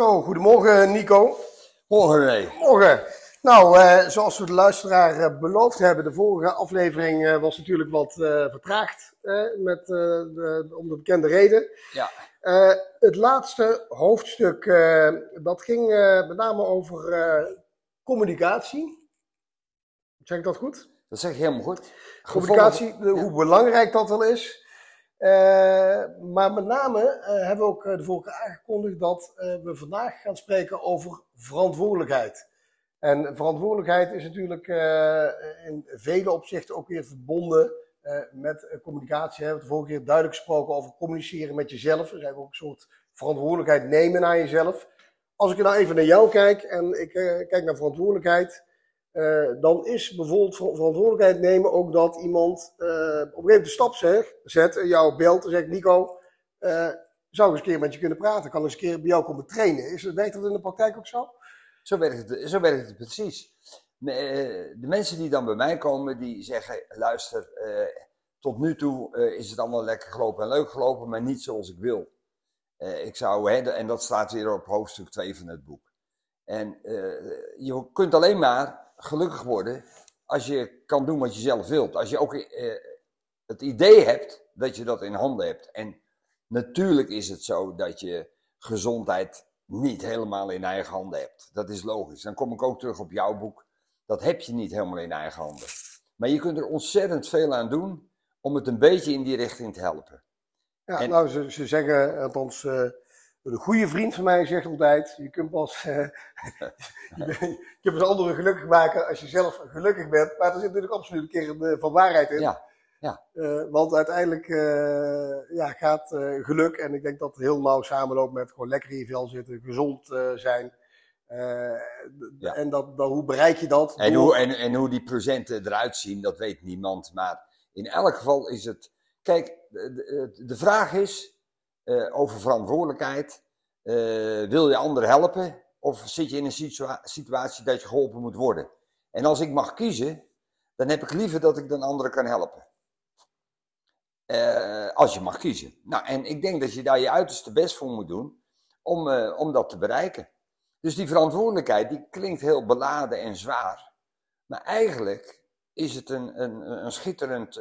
Zo, goedemorgen Nico. Morgen René. Morgen. Nou, eh, zoals we de luisteraar eh, beloofd hebben, de vorige aflevering eh, was natuurlijk wat vertraagd, met, de, om de bekende reden. Ja. Het laatste hoofdstuk, dat ging met name over communicatie. Zeg ik dat goed? Dat zeg je helemaal goed. Communicatie, hoe belangrijk dat wel is. Eh, maar met name eh, hebben we ook eh, de vorige aangekondigd dat we vandaag gaan spreken over verantwoordelijkheid. En verantwoordelijkheid is natuurlijk in vele opzichten ook weer verbonden met communicatie. We hebben de vorige keer duidelijk gesproken over communiceren met jezelf. Dus eigenlijk ook een soort verantwoordelijkheid nemen naar jezelf. Als ik nou even naar jou kijk en ik kijk naar verantwoordelijkheid. Eh, dan is bijvoorbeeld ver- verantwoordelijkheid nemen ook dat iemand eh, op een gegeven moment de stap zegt, zet, en jou belt en zegt: Nico, eh, zou ik eens een keer met je kunnen praten? Kan eens een keer bij jou komen trainen? Is, werkt dat in de praktijk ook zo? Zo werkt het, zo werkt het precies. De mensen die dan bij mij komen, die zeggen, luister, tot nu toe is het allemaal lekker gelopen en leuk gelopen, maar niet zoals ik wil. Ik zou, hè, en dat staat weer op hoofdstuk 2 van het boek. En je kunt alleen maar gelukkig worden als je kan doen wat je zelf wilt. Als je ook eh, het idee hebt dat je dat in handen hebt. En natuurlijk is het zo dat je gezondheid niet helemaal in eigen handen hebt. Dat is logisch. Dan kom ik ook terug op jouw boek. Dat heb je niet helemaal in eigen handen. Maar je kunt er ontzettend veel aan doen om het een beetje in die richting te helpen. Ja, En- nou, ze, ze zeggen, althans, eh, een goede vriend van mij zegt altijd: je kunt pas, eh, je, kunt pas anderen gelukkig maken als je zelf gelukkig bent. Maar er zit natuurlijk absoluut een keer eh, van waarheid in. Ja, Eh, want uiteindelijk ja, gaat geluk, en ik denk dat het heel nauw samenloopt met gewoon lekker in je vel zitten, gezond zijn. Ja. En dat, dan, hoe bereik je dat? En hoe, en, en hoe die procenten eruit zien, dat weet niemand. Maar in elk geval is het. Kijk, de vraag is eh, over verantwoordelijkheid. Eh, wil je anderen helpen? Of zit je in een situa- situatie dat je geholpen moet worden? En als ik mag kiezen, dan heb ik liever dat ik dan anderen kan helpen. Eh, als je mag kiezen. Nou, en ik denk dat je daar je uiterste best voor moet doen om, om dat te bereiken. Dus die verantwoordelijkheid, die klinkt heel beladen en zwaar. Maar eigenlijk is het een, een, een schitterend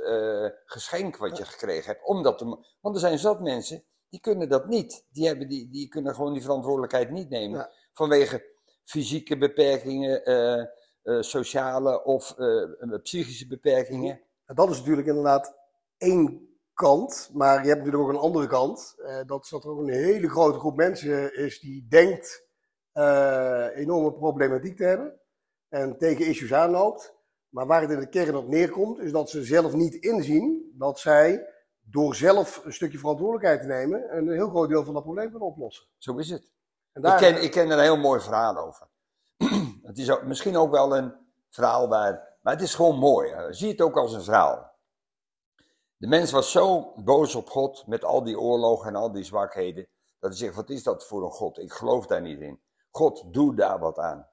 geschenk wat je gekregen hebt. Om dat te, ma- want er zijn zat mensen, die kunnen dat niet. Die, hebben die, die kunnen gewoon die verantwoordelijkheid niet nemen. Ja. Vanwege fysieke beperkingen, eh, eh, sociale of eh, psychische beperkingen. En dat is natuurlijk inderdaad één kant, maar je hebt natuurlijk ook een andere kant. Dat is dat er ook een hele grote groep mensen is die denkt enorme problematiek te hebben en tegen issues aanloopt. Maar waar het in de kern op neerkomt, is dat ze zelf niet inzien dat zij door zelf een stukje verantwoordelijkheid te nemen, een heel groot deel van dat probleem kunnen oplossen. Zo is het. En Ik ken, ik ken er een heel mooi verhaal over. het is ook, misschien ook wel een verhaal waar. Maar het is gewoon mooi. Zie het ook als een verhaal. De mens was zo boos op God met al die oorlogen en al die zwakheden. Dat hij zegt: Wat is dat voor een God? Ik geloof daar niet in. God, doe daar wat aan.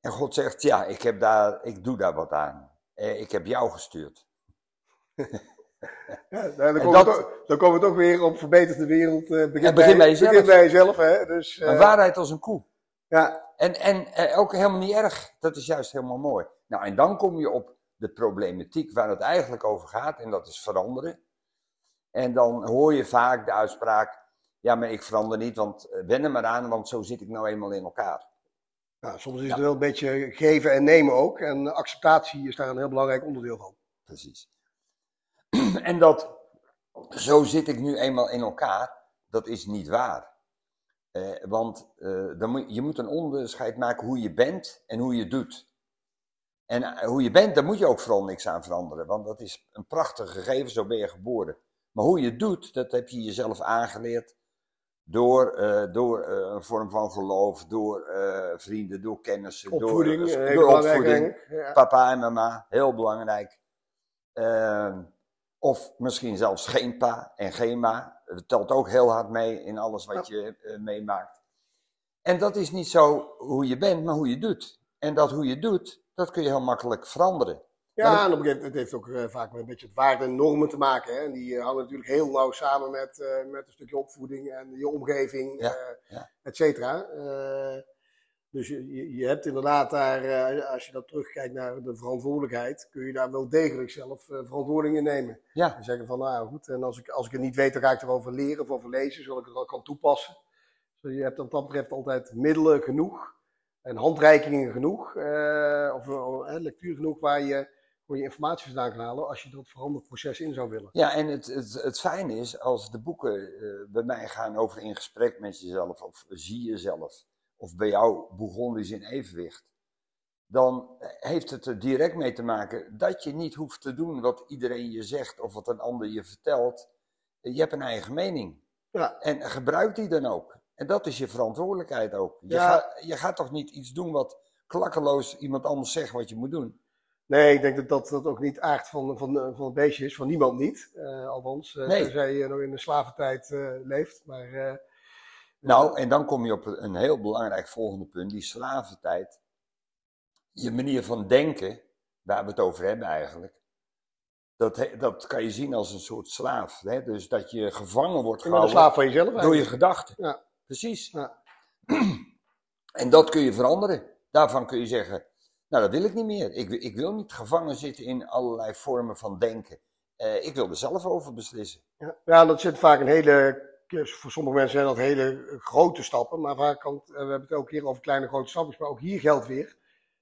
En God zegt: Ja, ik, heb daar, ik doe daar wat aan. Eh, ik heb jou gestuurd. Ja, dan, En komen we dat- toch, dan komen we toch weer op verbeterd de wereld. eh begin, begin bij jezelf. Begin bij jezelf, hè. Dus, eh, Een waarheid als een koe. ja, En, en eh, ook helemaal niet erg. Dat is juist helemaal mooi. Nou, en dan kom je op de problematiek waar het eigenlijk over gaat, en dat is veranderen. En dan hoor je vaak de uitspraak: ja, maar ik verander niet, want eh, wen er maar aan, want zo zit ik nou eenmaal in elkaar. Nou, soms is het wel een beetje geven en nemen ook. En acceptatie is daar een heel belangrijk onderdeel van. Precies. en dat, zo zit ik nu eenmaal in elkaar, dat is niet waar. Eh, want eh, dan moet, je moet een onderscheid maken hoe je bent en hoe je doet. En eh, hoe je bent, daar moet je ook vooral niks aan veranderen. Want dat is een prachtig gegeven, zo ben je geboren. Maar hoe je doet, dat heb je jezelf aangeleerd. Door, door een vorm van geloof, door vrienden, door kennissen. Opvoeding, door, door opvoeding. Ja. Papa en mama, heel belangrijk. Of misschien zelfs geen pa en geen ma. Dat telt ook heel hard mee in alles wat je eh, meemaakt. En dat is niet zo hoe je bent, maar hoe je doet. En dat hoe je doet, dat kun je heel makkelijk veranderen. Ja, en op een gegeven moment het heeft ook eh, vaak met een beetje het waarde en normen te maken. Hè? En die eh, hangen natuurlijk heel nauw samen met, met een stukje opvoeding en je omgeving, Ja, ja. et cetera. Eh, dus je, je, hebt inderdaad daar, eh, als je dat terugkijkt naar de verantwoordelijkheid, kun je daar wel degelijk zelf eh, verantwoording in nemen. Ja, En zeggen van, nou goed, en als ik, als ik het niet weet, dan ga ik erover leren of over lezen, zodat ik het al kan toepassen. Dus je hebt wat dat betreft altijd middelen genoeg en handreikingen genoeg, eh, of eh, lectuur genoeg waar je, waar je informatie vandaan kan halen als je dat veranderd proces in zou willen. ja en het, het, het fijne is, als de boeken eh, bij mij gaan over in gesprek met jezelf, of zie jezelf, of bij jou begon is in evenwicht, dan heeft het er direct mee te maken dat je niet hoeft te doen wat iedereen je zegt of wat een ander je vertelt. Je hebt een eigen mening. Ja, En gebruik die dan ook. En dat is je verantwoordelijkheid ook. Je, Ja. gaat, je gaat toch niet iets doen wat klakkeloos iemand anders zegt wat je moet doen. nee, ik denk dat dat, dat ook niet aard van, van, van het beestje is, van niemand niet. Eh, althans, eh Nee. tenzij je nog in de slaventijd eh, leeft. Maar, Nou, en dan kom je op een heel belangrijk volgende punt, die slaventijd. Je manier van denken, waar we het over hebben eigenlijk, dat, dat kan je zien als een soort slaaf. Hè? Dus dat je gevangen wordt je gehouden slaaf van jezelf door je gedachten. Ja. Precies. Ja. En dat kun je veranderen. Daarvan kun je zeggen, nou dat wil ik niet meer. Ik, wil- ik wil niet gevangen zitten in allerlei vormen van denken. Eh, ik wil er zelf over beslissen. Ja, ja, dat zit vaak een hele. Voor sommige mensen zijn dat hele grote stappen, maar vaak kan, het- eh, we hebben het elke keer over kleine grote stappen, maar ook hier geldt weer.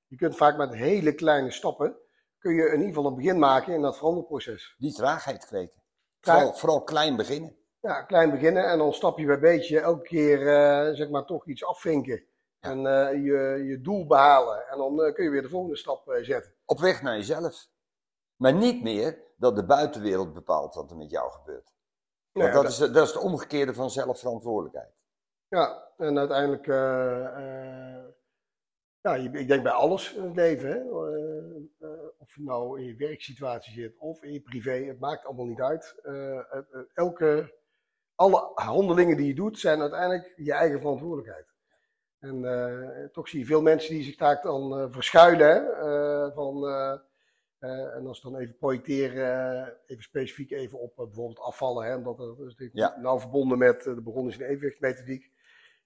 Je kunt vaak met hele kleine stappen, kun je in ieder geval een begin maken in dat veranderproces. Die traagheid kweken. Vooral, vooral klein beginnen. Ja, klein beginnen en dan stapje bij beetje elke keer eh, zeg maar toch iets afvinken. En eh, je, je doel behalen. En dan kun je weer de volgende stap zetten. Op weg naar jezelf. Maar niet meer dat de buitenwereld bepaalt wat er met jou gebeurt. Want dat, is, de- dat is de omgekeerde van zelfverantwoordelijkheid. Ja, en uiteindelijk, eh, eh, ja, ik denk bij alles in het leven, hè? Eh, of je nou in je werksituatie zit of in je privé, het maakt allemaal niet uit. Elke, alle handelingen die je doet zijn uiteindelijk je eigen verantwoordelijkheid. En toch zie je veel mensen die zich daar dan verschuilen. Hè? van, en als we dan even projecteren, eh, even specifiek even op eh, bijvoorbeeld afvallen, hè? omdat dat is natuurlijk Ja. nauw verbonden met eh, de begonnen is in evenwichtmethodiek.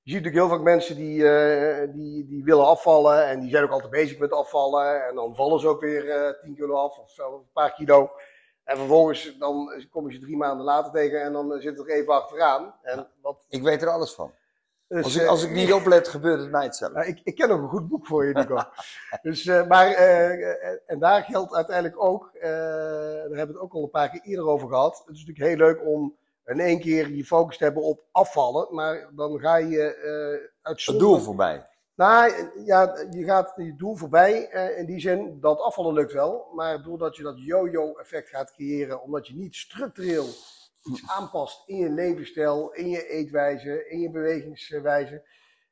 Je ziet natuurlijk heel vaak mensen die, eh, die, die willen afvallen en die zijn ook altijd bezig met afvallen. En dan vallen ze ook weer eh 10 kilo af of zo, een paar kilo. En vervolgens dan kom je ze drie maanden later tegen en dan zit het er even achteraan. En wat, Ik weet er alles van. Dus, Als ik, eh, als ik niet oplet, gebeurt het mij hetzelfde. nou, ik, ik ken ook een goed boek voor je, Nico. dus, eh, maar, eh, eh, en daar geldt uiteindelijk ook, eh, daar hebben we het ook al een paar keer eerder over gehad. Het is natuurlijk heel leuk om in één keer je focus te hebben op afvallen, maar dan ga je eh uit Het doel voorbij. Nou, ja, je gaat je doel voorbij eh, in die zin dat afvallen lukt wel, maar doordat je dat yo-yo-effect gaat creëren, omdat je niet structureel iets aanpast in je levensstijl, in je eetwijze, in je bewegingswijze,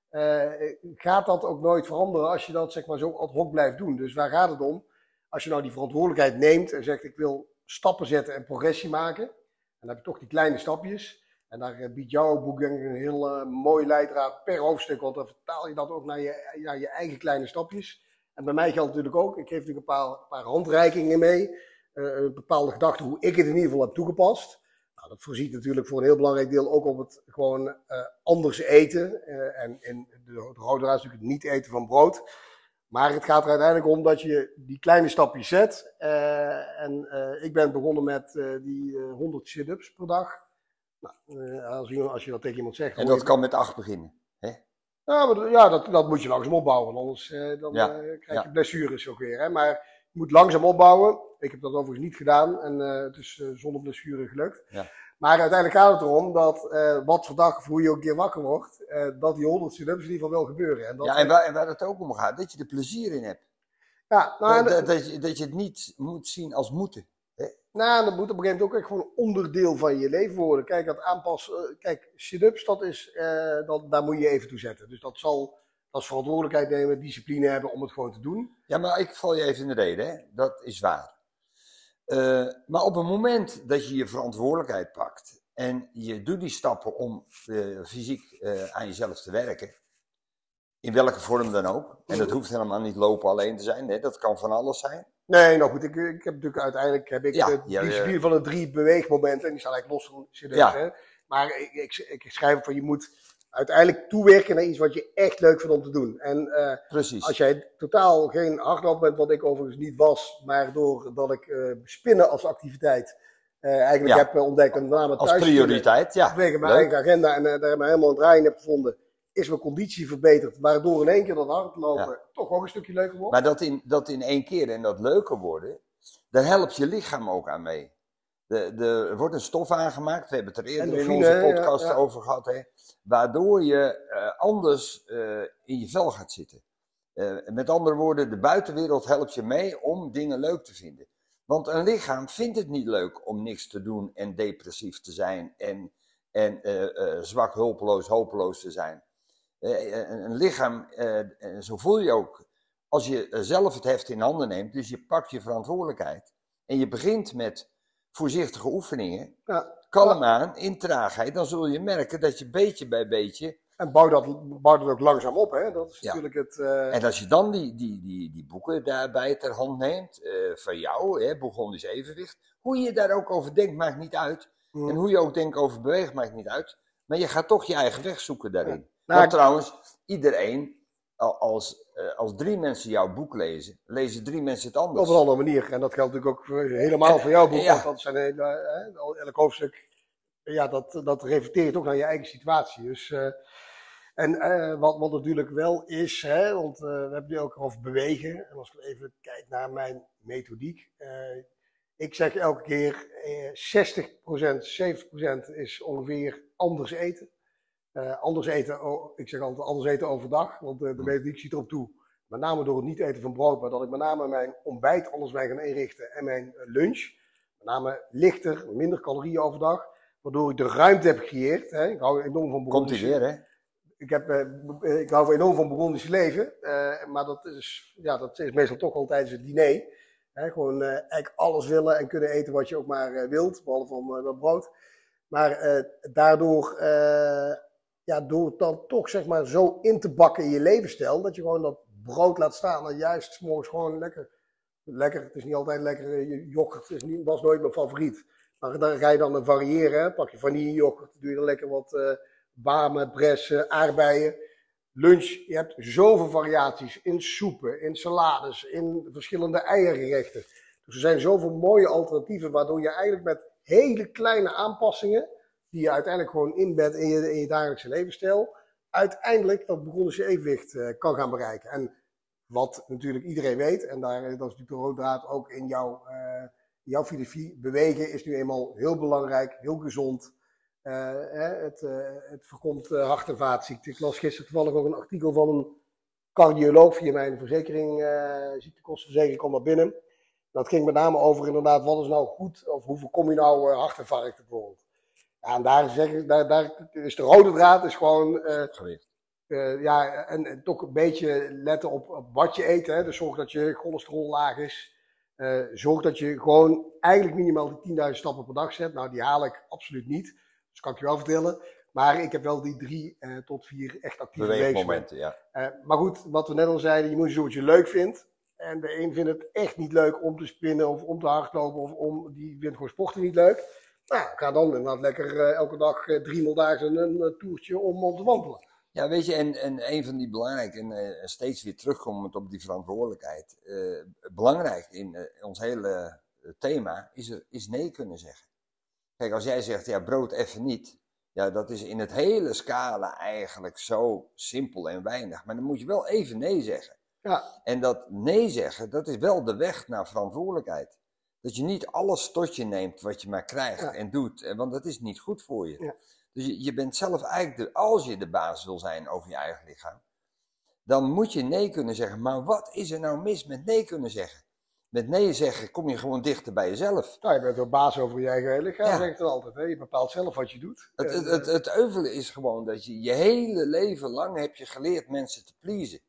eh, gaat dat ook nooit veranderen als je dat zeg maar zo ad hoc blijft doen. Dus waar gaat het om? Als je nou die verantwoordelijkheid neemt en zegt ik wil stappen zetten en progressie maken, en dan heb je toch die kleine stapjes. En daar eh, biedt jouw boek een heel eh, mooi leidraad per hoofdstuk, want dan vertaal je dat ook naar je, naar je eigen kleine stapjes. En bij mij geldt natuurlijk ook, ik geef natuurlijk een paar, een paar handreikingen mee, een bepaalde gedachte hoe ik het in ieder geval heb toegepast. Nou, dat voorziet natuurlijk voor een heel belangrijk deel ook op het gewoon eh, anders eten. eh, en in de, de rode draad is natuurlijk het niet eten van brood. Maar het gaat er uiteindelijk om dat je die kleine stapjes zet. eh, en ik ben begonnen met die eh, 100 sit-ups per dag. Nou, als, iemand- als je dat tegen iemand zegt. En dat je- kan met acht beginnen. ja, maar, dat- ja dat, dat moet je langzaam opbouwen, anders dan, Ja, krijg ja. je blessures ook weer. Hè? Maar je moet langzaam opbouwen. Ik heb dat overigens niet gedaan en eh, het is eh, zonder blessure gelukt. Ja. Maar uiteindelijk gaat het erom dat eh, wat voor dag of hoe je ook een keer wakker wordt, dat die 100 sit-ups in ieder geval wel gebeuren. En dat, Ja, en waar, en waar het ook om gaat, dat je er plezier in hebt. ja, nou, dat, dat, je, dat je het niet moet zien als moeten. Nou, dat moet op een gegeven moment ook echt gewoon een onderdeel van je leven worden. Kijk, dat aanpassen. Kijk, sit-ups, dat is, dat, daar moet je even toe zetten. Dus dat zal als verantwoordelijkheid nemen, discipline hebben om het gewoon te doen. Ja, maar ik val je even in de reden, hè? dat is waar. Eh, maar op het moment dat je je verantwoordelijkheid pakt en je doet die stappen om eh, fysiek eh, aan jezelf te werken, in welke vorm dan ook, en dat hoeft helemaal niet lopen alleen te zijn, hè? dat kan van alles zijn. Nee, nou goed, ik, ik heb natuurlijk uiteindelijk heb ik Ja, de ja, discipline van de drie beweegmomenten, en die staan eigenlijk los van serieus. Ja. Hè? Maar ik, ik, ik schrijf van je moet uiteindelijk toewerken naar iets wat je echt leuk vindt om te doen. En eh, Precies. als jij totaal geen hardloper bent, wat ik overigens niet was, maar doordat ik eh, spinnen als activiteit eh, eigenlijk Ja. heb ontdekt, en name Als thuis prioriteit, ja. vanwege mijn Leuk. eigen agenda en daar helemaal een draai in heb gevonden, is mijn conditie verbeterd, waardoor in één keer dat hardlopen toch ook een stukje leuker wordt. Maar dat in, dat in één keer en dat leuker worden, daar helpt je lichaam ook aan mee. De, de, er wordt een stof aangemaakt, we hebben het er eerder in onze ja, podcast ja. over gehad, hè, waardoor je eh, anders eh, in je vel gaat zitten. Eh, met andere woorden, de buitenwereld helpt je mee om dingen leuk te vinden. Want een lichaam vindt het niet leuk om niks te doen en depressief te zijn en, en zwak, hulpeloos, hopeloos te zijn. Een, een lichaam, zo voel je ook, als je zelf het heft in handen neemt, dus je pakt je verantwoordelijkheid en je begint met voorzichtige oefeningen, Ja. kalm aan, in traagheid, dan zul je merken dat je beetje bij beetje, En bouw dat, bouw dat ook langzaam op, hè? Dat is Ja. natuurlijk het. eh, en als je dan die, die, die, die boeken daarbij ter hand neemt, eh, van jou, hè, Bourgondisch Evenwicht, hoe je daar ook over denkt, maakt niet uit. mm. En hoe je ook denkt over bewegen, maakt niet uit. Maar je gaat toch je eigen weg zoeken daarin. Nou, Want ik- trouwens, iedereen, als, eh, als drie mensen jouw boek lezen, lezen drie mensen het anders. Op een andere manier. En dat geldt natuurlijk ook voor- helemaal voor jouw boek. Ja. Want dat zijn hele, al- elk hoofdstuk, ja, dat, dat reflecteert ook naar je eigen situatie. Dus, eh, en eh, wat, wat natuurlijk wel is, hè, want eh, we hebben het nu ook over bewegen. En als ik even kijk naar mijn methodiek. eh, ik zeg elke keer eh 60%, 70% is ongeveer anders eten. Eh, anders eten, oh, ik zeg altijd anders eten overdag, want eh, de methodiek ziet erop toe. Met name door het niet eten van brood, maar dat ik met name mijn ontbijt anders ben gaan inrichten en mijn eh, lunch. Met name lichter, minder calorieën overdag. Waardoor ik de ruimte heb gecreëerd. Hè. Ik hou enorm van Komt hij weer, hè? Ik, heb, ik hou enorm van Burgondisch leven. maar dat is, ja, dat is meestal toch wel tijdens het diner. Hè, gewoon eigenlijk alles willen en kunnen eten wat je ook maar wilt. Behalve van dat brood. Maar daardoor, ja, door het dan toch zeg maar zo in te bakken in je levensstijl. Dat je gewoon dat brood laat staan. En juist 's morgens gewoon lekker. Lekker, het is niet altijd lekker. eh, Yoghurt is niet, was nooit mijn favoriet. Maar daar ga je dan variëren. Pak je vanilleyoghurt, doe je er lekker wat eh bamen, aardbeien. Lunch, je hebt zoveel variaties in soepen, in salades, in verschillende eiergerechten. Dus er zijn zoveel mooie alternatieven, waardoor je eigenlijk met hele kleine aanpassingen, die je uiteindelijk gewoon inbedt in je, in je dagelijkse levensstijl, uiteindelijk dat Burgondische evenwicht eh, kan gaan bereiken. En wat natuurlijk iedereen weet, en daar, dat is natuurlijk de rode ook in jouw, eh, in jouw filosofie, bewegen is nu eenmaal heel belangrijk, heel gezond. Eh, hè, het, eh, het voorkomt eh, hart- en vaatziekten. Ik las gisteren toevallig ook een artikel van een cardioloog via mijn verzekering, eh ziektekostenverzekering, kwam dat binnen. Dat ging met name over inderdaad, wat is nou goed, of hoe voorkom je nou eh, hartinfarcten bijvoorbeeld. Ja, en daar, zeggen, daar, daar is de rode draad is gewoon eh, Gewicht. eh, ja, en, en toch een beetje letten op, op wat je eet. Hè. Dus zorg dat je cholesterol laag is. Eh, zorg dat je gewoon eigenlijk minimaal die 10.000 stappen per dag zet. Nou, die haal ik absoluut niet. Dus kan ik je wel vertellen. Maar ik heb wel die drie tot vier echt actieve beweegmomenten. Beweegmomenten, ja. Maar goed, wat we net al zeiden, je moet doen wat je leuk vindt. En de een vindt het echt niet leuk om te spinnen of om te hardlopen. Of om, die vindt gewoon sporten niet leuk. Nou, ga dan inderdaad lekker eh, elke dag eh, drie dagen een eh, toertje om, om te wandelen. Ja, weet je, en, en een van die belangrijke, en eh, steeds weer terugkomend op die verantwoordelijkheid. eh, belangrijk in eh, ons hele eh, thema is, er, is nee kunnen zeggen. Kijk, als jij zegt, ja, brood even niet. Ja, dat is in het hele scala eigenlijk zo simpel en weinig. Maar dan moet je wel even nee zeggen. Ja, En dat nee zeggen, dat is wel de weg naar verantwoordelijkheid. Dat je niet alles tot je neemt wat je maar krijgt Ja. en doet, eh, want dat is niet goed voor je. Ja. Dus je, je bent zelf eigenlijk, de, als je de baas wil zijn over je eigen lichaam, dan moet je nee kunnen zeggen. Maar wat is er nou mis met nee kunnen zeggen? Met nee zeggen kom je gewoon dichter bij jezelf. nou, je bent wel baas over je eigen lichaam, Ja. dan altijd. Hè? Je bepaalt zelf wat je doet. Het, het, het, het euvelen is gewoon dat je je hele leven lang heb je geleerd mensen te pleasen.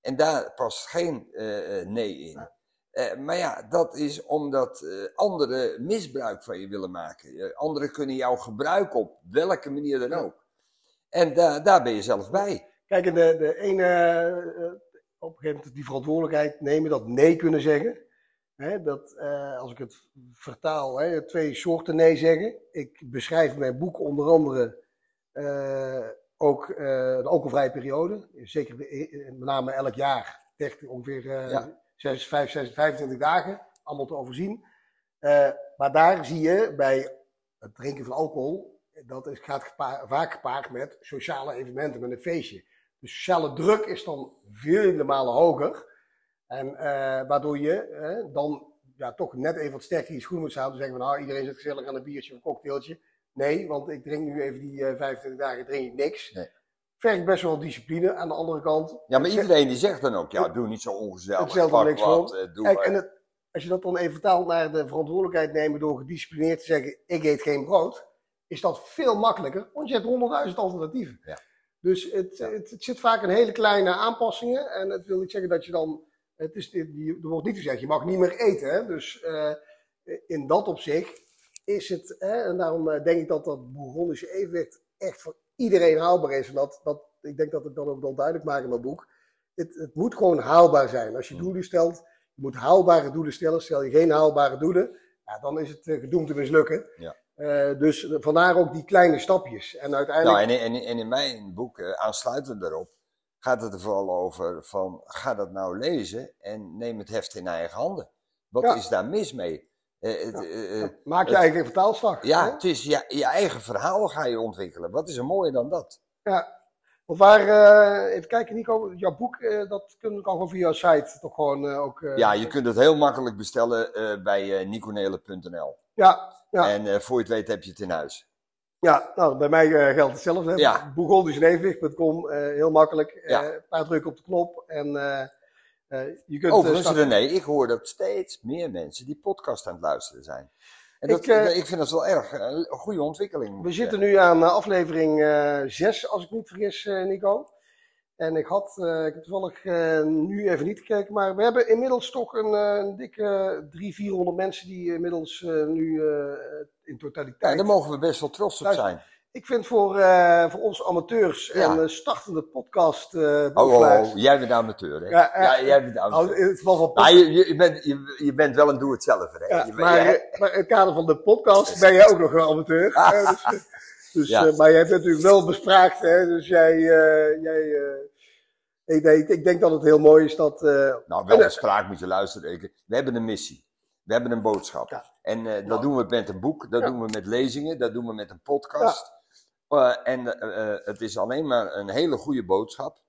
En daar past geen eh, eh, nee in. Eh, maar ja, dat is omdat eh, anderen misbruik van je willen maken. Eh, anderen kunnen jou gebruiken op welke manier dan ook. En daar daar ben je zelf bij. Kijk, en de, de ene, eh, op een gegeven moment die verantwoordelijkheid nemen, dat nee kunnen zeggen. Hè, dat, als ik het vertaal, hè, twee soorten nee zeggen. Ik beschrijf in mijn boek onder andere ook de alcoholvrije periode. Zeker met name elk jaar, 30, ongeveer Ja. 6, 5, 6, 25 dagen, allemaal te overzien. Eh, maar daar zie je bij het drinken van alcohol, dat is, gaat vaak gepaard met sociale evenementen, met een feestje. De sociale druk is dan vele malen hoger. En eh, waardoor je eh, dan ja, toch net even wat sterker je schoen moet. Te zeggen van nou, iedereen zit gezellig aan een biertje of een cocktailtje. Nee, want ik drink nu even die eh 25 dagen drink ik niks. Vergt best wel discipline aan de andere kant. Ja, maar Het- iedereen die zegt dan ook, ja, doe niet zo ongezellig. Hetzelfde pak niks wat, van. eh, doe Kijk, en het, als je dat dan even vertaalt naar de verantwoordelijkheid nemen door gedisciplineerd te zeggen: ik eet geen brood, is dat veel makkelijker, want je hebt honderdduizend alternatieven. Ja. Dus het, het, het zit vaak in hele kleine aanpassingen. En het wil niet zeggen dat je dan. Het is, er wordt niet gezegd, je mag niet meer eten. Hè? Dus eh, in dat opzicht is het. Hè, en daarom eh, denk ik dat dat Bourgondische evenwicht echt voor iedereen haalbaar is. En dat, dat, ik denk dat ik dat ook wel duidelijk maak in mijn boek. Het, het moet gewoon haalbaar zijn. Als je Hmm. doelen stelt, je moet haalbare doelen stellen. Stel je geen haalbare doelen, ja, dan is het eh, gedoemd te mislukken. Ja. Eh, dus vandaar ook die kleine stapjes. En uiteindelijk. Nou, en, en, en in mijn boek, eh, aansluitend daarop, gaat het er vooral over van, ga dat nou lezen en neem het heft in eigen handen. Wat Ja. is daar mis mee? Eh, het, Ja. eh, eh, maak je het- eigen vertaalslag. ja, hè? het is je, je eigen verhaal ga je ontwikkelen. Wat is er mooier dan dat? Ja. Want waar, even kijken Nico, jouw boek, eh, dat kun je gewoon via jouw site toch gewoon ook... Ja, je kunt het heel makkelijk bestellen bij uh, niconele.nl. Ja, ja. En voor je het weet heb je het in huis. ja nou, bij mij geldt hetzelfde. Ja. Heel makkelijk. Ja. een paar drukken op de knop en je kunt... eh, Overigens. René, ik hoor dat steeds meer mensen die podcast aan het luisteren zijn. En Ik, dat, eh, ik vind dat wel erg eh, een goede ontwikkeling. We zitten nu aan eh, aflevering 6, als ik niet vergis, eh, Nico. En ik had, eh, ik heb toevallig eh, nu even niet gekeken, maar we hebben inmiddels toch een, eh, een dikke 300, 400 mensen die inmiddels eh, nu eh, in Ja, totaliteit. daar mogen we best wel trots op zijn. Ik vind voor, eh, voor ons amateurs Ja. en eh, startende podcast eh Oh, oh, oh, jij bent amateur, hè? Ja, Ja, jij bent Nou, amateur. het geval van Maar je, bent, je, je bent wel een doe-het-zelf, hè? Ja, Je maar, jij- maar in het kader van de podcast ben jij ook nog een amateur. Dus, dus, maar jij bent natuurlijk wel bespraakt, hè, dus jij, jij ik, denk, ik denk dat het heel mooi is dat, Nou, wel spraak moet je luisteren. We hebben een missie. We hebben een boodschap. Ja. En dat Nou. doen we met een boek, dat doen we met lezingen, dat doen we met een podcast. Eh, en eh, eh, het is alleen maar een hele goede boodschap.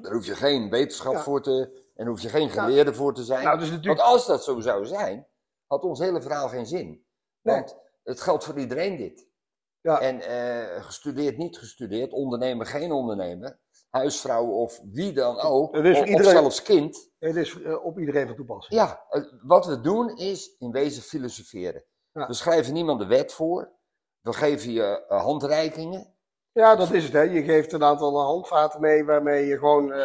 Daar hoef je geen wetenschap Ja. voor te... En hoef je geen geleerde voor te zijn. nou, dus natuurlijk, Want als dat zo zou zijn, had ons hele verhaal geen zin. Nee. Want het geldt voor iedereen dit. Ja. En gestudeerd, niet gestudeerd, ondernemer, geen ondernemer, huisvrouw of wie dan ook, Het is of, zelfs kind. het is op iedereen van toepassing. Ja, wat we doen is in wezen filosoferen. Ja. We schrijven niemand de wet voor. We geven je eh, handreikingen. Ja, dat is het. Hè. Je geeft een aantal handvaten mee waarmee je gewoon eh,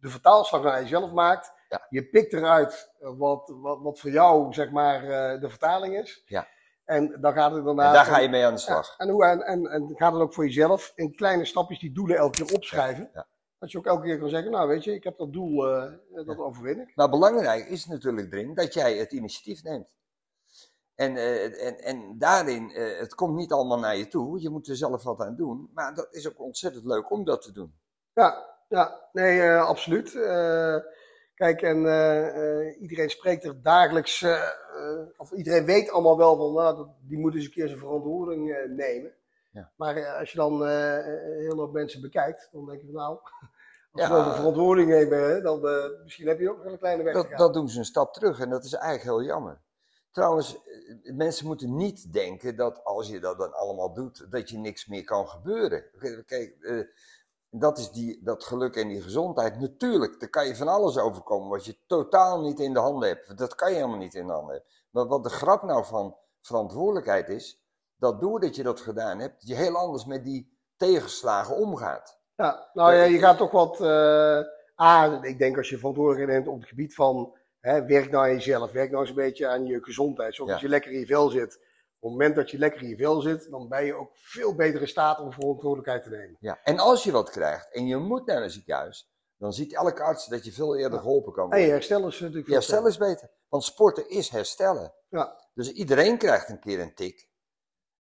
de vertaalslag naar jezelf maakt. Ja. Je pikt eruit eh, wat, wat, wat voor jou zeg maar, eh, de vertaling is. Ja. En dan gaat het En daarna. daar ga je mee aan de slag. Ja, en, hoe, en, en, en gaat het ook voor jezelf in kleine stapjes die doelen elke keer opschrijven. Ja. Dat je ook elke keer kan zeggen, nou weet je, ik heb dat doel, eh, dat overwin ik. Nou, belangrijk is natuurlijk erin dat jij het initiatief neemt. En, eh, en, en daarin, eh, het komt niet allemaal naar je toe. Je moet er zelf wat aan doen. Maar dat is ook ontzettend leuk om dat te doen. Ja, ja nee, eh, absoluut. Kijk, en iedereen spreekt er dagelijks, of iedereen weet allemaal wel van, nou, die moet eens een keer zijn verantwoording nemen. Ja. Maar als je dan hele hoop mensen bekijkt, dan denk je van, nou, als Ja. we over verantwoording nemen, dan misschien heb je ook een kleine weg Dat, dat doen ze een stap terug en dat is eigenlijk heel jammer. Trouwens, eh, mensen moeten niet denken dat als je dat dan allemaal doet, dat je niks meer kan gebeuren. Kijk, eh, dat is die, dat geluk en die gezondheid. Natuurlijk, daar kan je van alles overkomen wat je totaal niet in de handen hebt. Dat kan je helemaal niet in de handen hebben. Maar wat de grap nou van verantwoordelijkheid is, dat doordat je dat gedaan hebt, je heel anders met die tegenslagen omgaat. Ja, nou ja, je gaat toch wat. eh A, ik denk als je verantwoordelijkheid neemt op het gebied van. Hè, werk nou aan jezelf, werk nou eens een beetje aan je gezondheid. Zodat Ja. je lekker in je vel zit. Op het moment dat je lekker in je vel zit, dan ben je ook veel beter in staat om verantwoordelijkheid te nemen. Ja. En als je wat krijgt en je moet naar een ziekenhuis, dan ziet elke arts dat je veel eerder Ja. geholpen kan En worden. je herstel is natuurlijk Ja, veel stel is beter. Want sporten is herstellen. Ja. Dus iedereen krijgt een keer een tik.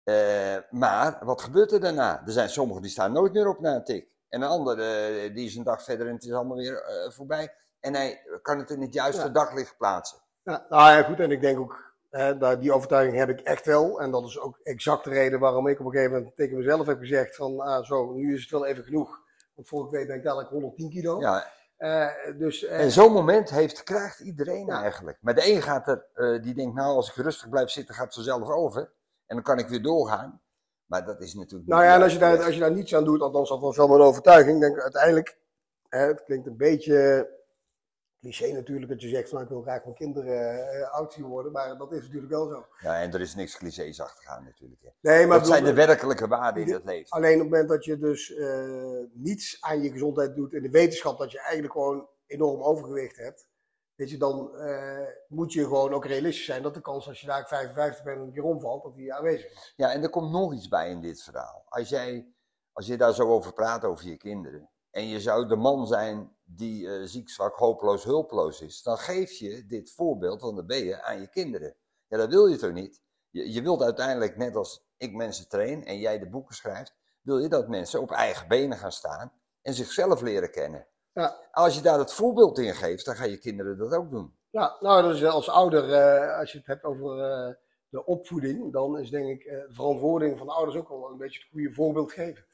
Eh, maar wat gebeurt er daarna? Er zijn sommigen die staan nooit meer op na een tik. En een ander eh, die is een dag verder en het is allemaal weer eh, voorbij. En hij kan het in het juiste Ja. daglicht plaatsen. Ja, nou ja, goed. En ik denk ook, hè, die overtuiging heb ik echt wel. En dat is ook exact de reden waarom ik op een gegeven moment tegen mezelf heb gezegd van, ah, zo, nu is het wel even genoeg. Want vorige week ben ik dadelijk 110 kilo. Ja, Eh, dus, eh, en zo'n moment heeft, krijgt iedereen Ja. eigenlijk. Maar de een gaat er, eh, die denkt, nou als ik rustig blijf zitten gaat het vanzelf over. En dan kan ik weer doorgaan. Maar dat is natuurlijk nou ja, en als je, daar, als je daar niets aan doet, althans dat was wel mijn overtuiging, denk uiteindelijk, hè, het klinkt een beetje cliché natuurlijk dat je zegt van, nou, ik wil graag mijn kinderen eh, oud zien worden, maar dat is natuurlijk wel zo. Ja, en er is niks clichés achtergaan natuurlijk. Hè. Nee, maar Dat zijn de werkelijke waarden in Die- het leven. Alleen op het moment dat je dus eh, niets aan je gezondheid doet in de wetenschap dat je eigenlijk gewoon enorm overgewicht hebt, weet je, dan eh, moet je gewoon ook realistisch zijn dat de kans als je daar 55 bent en een keer omvalt, dat die aanwezig is. Ja, en er komt nog iets bij in dit verhaal. Als jij, als je daar zo over praat, over je kinderen, en je zou de man zijn die eh, ziek, zwak, hopeloos, hulpeloos is, dan geef je dit voorbeeld, want dan ben je aan je kinderen. Ja, dat wil je toch niet? Je, je wilt uiteindelijk, net als ik mensen train en jij de boeken schrijft, wil je dat mensen op eigen benen gaan staan en zichzelf leren kennen. Ja. Als je daar het voorbeeld in geeft, dan gaan je kinderen dat ook doen. Ja, nou, dus als ouder, eh, als je het hebt over de opvoeding, dan is denk ik de verantwoording van de ouders ook wel een beetje het goede voorbeeld geven.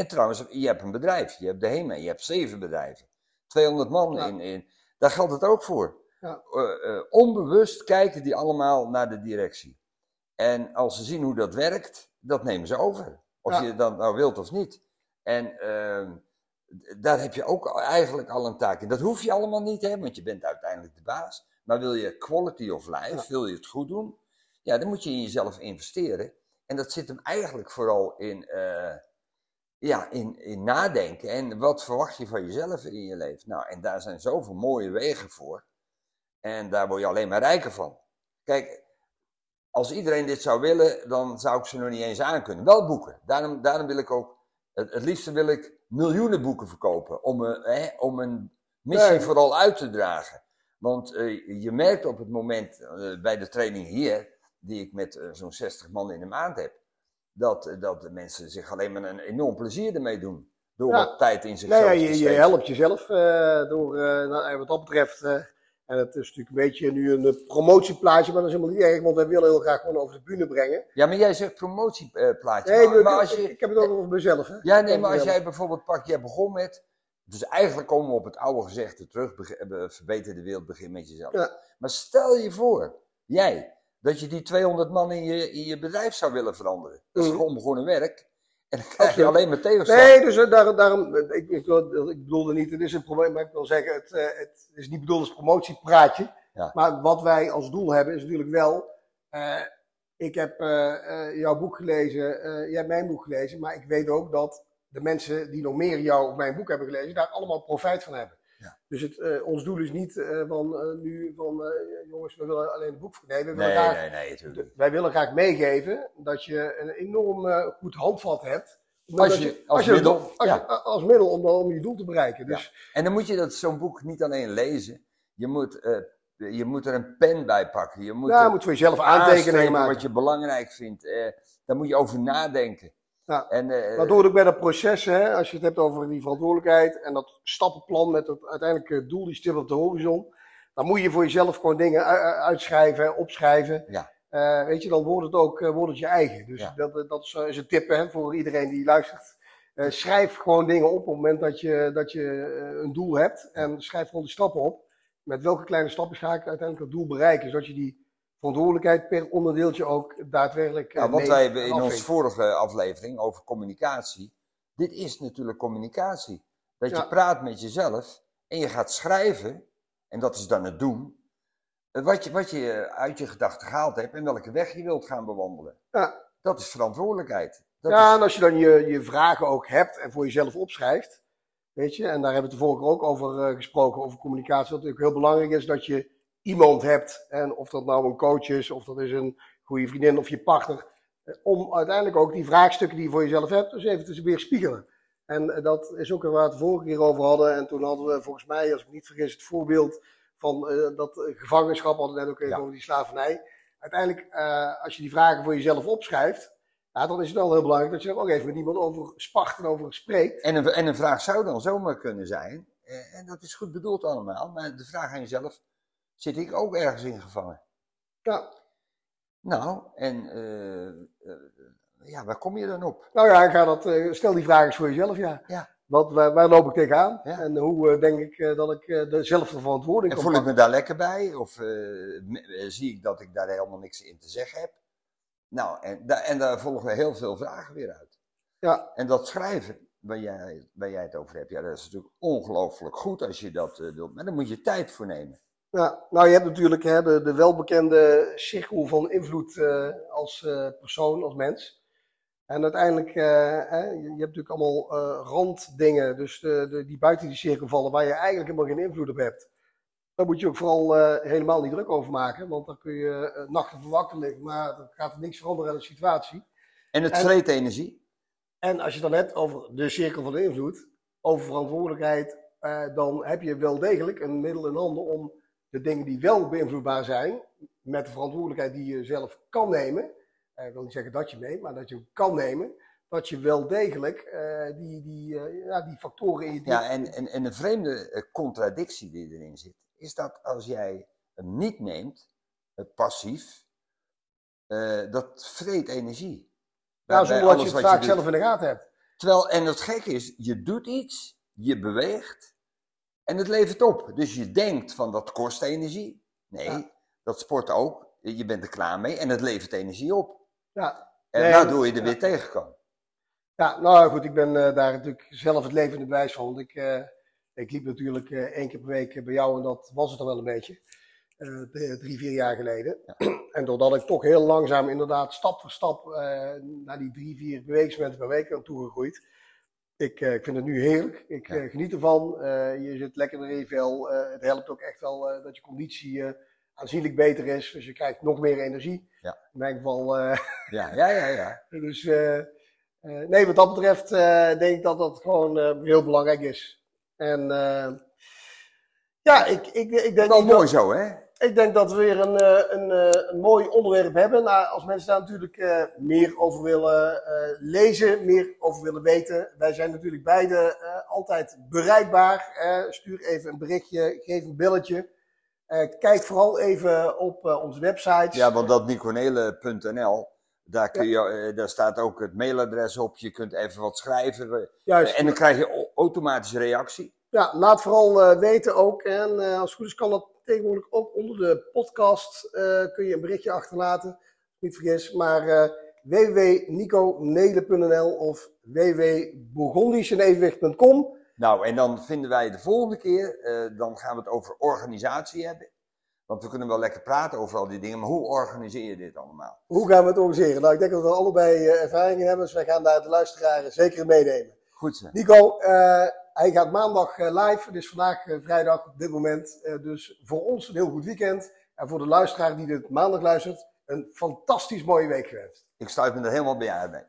En trouwens, je hebt een bedrijf, je hebt de HEMA, je hebt zeven bedrijven. 200 man Ja. in, in. Daar geldt het ook voor. Ja. Eh, eh, onbewust kijken die allemaal naar de directie. En als ze zien hoe dat werkt, dat nemen ze over. Of Ja. je dat nou wilt of niet. En ehm, daar heb je ook eigenlijk al een taak in. Dat hoef je allemaal niet, hè, want je bent uiteindelijk de baas. Maar wil je quality of life, Ja. wil je het goed doen, ja, dan moet je in jezelf investeren. En dat zit hem eigenlijk vooral in, eh, ja, in, in nadenken. En wat verwacht je van jezelf in je leven? Nou, en daar zijn zoveel mooie wegen voor. En daar word je alleen maar rijker van. Kijk, als iedereen dit zou willen, dan zou ik ze nog niet eens aankunnen. Wel boeken. Daarom, daarom wil ik ook, het, het liefste wil ik miljoenen boeken verkopen. Om, een- hè, om een missie Nee. vooral uit te dragen. Want eh, je merkt op het moment eh, bij de training hier, die ik met eh, zo'n 60 man in de maand heb, dat, eh, dat de mensen zich alleen maar een enorm plezier ermee doen. Door Ja. wat tijd in zichzelf Nou ja, te je, je helpt jezelf eh, door, eh, nou, wat dat betreft, en het is natuurlijk een beetje nu een promotieplaatje, maar dat is helemaal niet erg, want wij willen heel graag gewoon over de bühne brengen. Ja, maar jij zegt promotieplaatje. Nee, maar, als je, ik heb het ook over mezelf. Hè? Ja, nee, maar als jij bijvoorbeeld pakt, jij begon met. Dus eigenlijk komen we op het oude gezegde terug. Verbeter de wereld, begin met jezelf. Ja. Maar stel je voor, jij, dat je die 200 man in je, in je bedrijf zou willen veranderen. Dat is Mhm. gewoon begonnen werk. En dan krijg je alleen maar tegenslag. Nee, dus eh, daarom, daarom ik, ik, ik bedoelde niet, het is een probleem, maar ik wil zeggen, het, eh, het is niet bedoeld als promotiepraatje. Ja. Maar wat wij als doel hebben is natuurlijk wel, eh, ik heb eh, eh, jouw boek gelezen, eh, jij hebt mijn boek gelezen, maar ik weet ook dat de mensen die nog meer jouw of mijn boek hebben gelezen, daar allemaal profijt van hebben. Dus het, eh, ons doel is niet eh, van eh, nu van, jongens, we willen alleen het boek voor. Nee, we willen Nee, graag nee, nee, natuurlijk. wij willen graag meegeven dat je een enorm goed handvat hebt. Als je- als middel, als, ja. als middel om, om je doel te bereiken. Dus En dan moet je dat zo'n boek niet alleen lezen. Je moet, je moet er een pen bij pakken. Je moet er je moet voor jezelf aantekeningen maken. wat je belangrijk vindt. Daar moet je over nadenken. Ja. En, Dat hoort ook bij dat proces, hè, als je het hebt over die verantwoordelijkheid en dat stappenplan met het uiteindelijke doel, die stip op de horizon. Dan moet je voor jezelf gewoon dingen uitschrijven, opschrijven. Ja. Eh, weet je, dan wordt het ook eh, wordt het je eigen. Dus Ja. dat, dat is, is een tip hè, voor iedereen die luistert. Schrijf gewoon dingen op op het moment dat je, dat je een doel hebt. En schrijf gewoon de stappen op. Met welke kleine stappen ga ik uiteindelijk het doel bereiken? Zodat je die verantwoordelijkheid per onderdeeltje ook daadwerkelijk. eh, Ja, want mee wij hebben in afvinkt. onze vorige aflevering over communicatie. Dit is natuurlijk communicatie. Dat je praat met jezelf en je gaat schrijven, en dat is dan het doen, eh, wat je, wat je uit je gedachten gehaald hebt en welke weg je wilt gaan bewandelen. Ja. Dat is verantwoordelijkheid. Dat ja, is, en als je dan je, je vragen ook hebt en voor jezelf opschrijft, weet je, en daar hebben we het de vorige ook over eh, gesproken, over communicatie, dat natuurlijk heel belangrijk is dat je iemand hebt, en of dat nou een coach is, of dat is een goede vriendin of je partner, eh, om uiteindelijk ook die vraagstukken die je voor jezelf hebt, dus even te weer spiegelen. En eh, dat is ook waar we het de vorige keer over hadden, en toen hadden we volgens mij, als ik me niet vergis, het voorbeeld van eh, dat gevangenschap, hadden we net ook even Ja. over die slavernij. Uiteindelijk, als je die vragen voor jezelf opschrijft, ja, dan is het wel heel belangrijk dat je er ook even met iemand over spart en over spreekt. En een, en een vraag zou dan zomaar kunnen zijn, en dat is goed bedoeld allemaal, maar de vraag aan jezelf, zit ik ook ergens in gevangen? Ja, Nou, en eh, eh, ja, waar kom je dan op? nou ja, ik ga dat, eh, stel die vraag eens voor jezelf, ja. Ja. Wat, waar, waar loop ik tegenaan? Ja. En hoe denk ik dat ik de zelf de verantwoording En voel ik me daar lekker bij? Of zie ik dat ik daar helemaal niks in te zeggen heb? Nou, en, da en daar volgen heel veel vragen weer uit. Ja, En dat schrijven, waar jij, waar jij het over hebt, ja, dat is natuurlijk ongelooflijk goed als je dat doet. Maar daar moet je tijd voor nemen. Ja, nou je hebt natuurlijk hè, de, de welbekende cirkel van invloed eh, als eh, persoon, als mens. En uiteindelijk, eh, hè, je, hebt natuurlijk allemaal randdingen, dus de, de, die buiten die cirkel vallen, waar je eigenlijk helemaal geen invloed op hebt. Daar moet je ook vooral helemaal niet druk over maken, want dan kun je nachten van wakker liggen, maar dan gaat er niks veranderen aan de situatie. En het vreet energie. En als je dan hebt over de cirkel van invloed, over verantwoordelijkheid, dan heb je wel degelijk een middel in handen om de dingen die wel beïnvloedbaar zijn, met de verantwoordelijkheid die je zelf kan nemen, eh, ik wil niet zeggen dat je neemt, maar dat je kan nemen, dat je wel degelijk eh, die, die, eh, ja, die factoren in je Ja, en, en, en een vreemde contradictie die erin zit, is dat als jij hem niet neemt, eh, passief, dat vreet energie. Waarbij zonder dat je het vaak zelf in de gaten hebt. Terwijl, en het gekke is, je doet iets, je beweegt en het levert op. Dus je denkt van dat kost energie. Nee, Ja. dat sport ook. Je bent er klaar mee en het levert energie op. Ja, En Nee, waardoor je er ja. weer tegenkomt. Ja, nou goed, ik ben eh, daar natuurlijk zelf het levende bewijs van. Ik, eh, ik liep natuurlijk eh, één keer per week bij jou en dat was het dan wel een beetje. Drie, vier jaar geleden. En doordat ik toch heel langzaam, inderdaad, stap voor stap naar die drie, vier bewegingsmomenten per week ben toegegroeid. Ik, eh, ik vind het nu heerlijk. Ik Ja. eh, geniet ervan. Eh, je zit lekker in je vel. Eh, het helpt ook echt wel dat je conditie aanzienlijk beter is. Dus je krijgt nog meer energie. Ja. In mijn geval Ja, ja, ja, ja. dus nee, wat dat betreft denk ik dat dat gewoon heel belangrijk is. En ja, ik, ik, ik, denk Wel dat, mooi zo, hè? Ik denk dat we weer een, eh, een, eh, een mooi onderwerp hebben. Nou, als mensen daar natuurlijk eh, meer over willen lezen, meer over willen weten. Wij zijn natuurlijk beide altijd bereikbaar. Stuur even een berichtje, geef een belletje. Kijk vooral even op onze website. Ja, want dat niconele.nl, daar, kun je, daar staat ook het mailadres op. Je kunt even wat schrijven. Juist. En dan krijg je automatisch reactie. Ja, laat vooral weten ook. En als het goed is kan dat tegenwoordig ook onder de podcast. eh, kun je een berichtje achterlaten. Niet vergis. Maar eh www.niconele.nl of www.bourgondischenevenwicht.com. Nou, en dan vinden wij de volgende keer, eh, dan gaan we het over organisatie hebben. Want we kunnen wel lekker praten over al die dingen, maar hoe organiseer je dit allemaal? Hoe gaan we het organiseren? Nou, ik denk dat we allebei ervaring in hebben. Dus wij gaan daar de luisteraars zeker in meenemen. Goed zo. Nico, hij gaat maandag eh, live. Is vandaag eh, vrijdag op dit moment. Eh, dus voor ons een heel goed weekend. En voor de luisteraar die dit maandag luistert, een fantastisch mooie week gewenst. Ik sluit me er helemaal bij aan.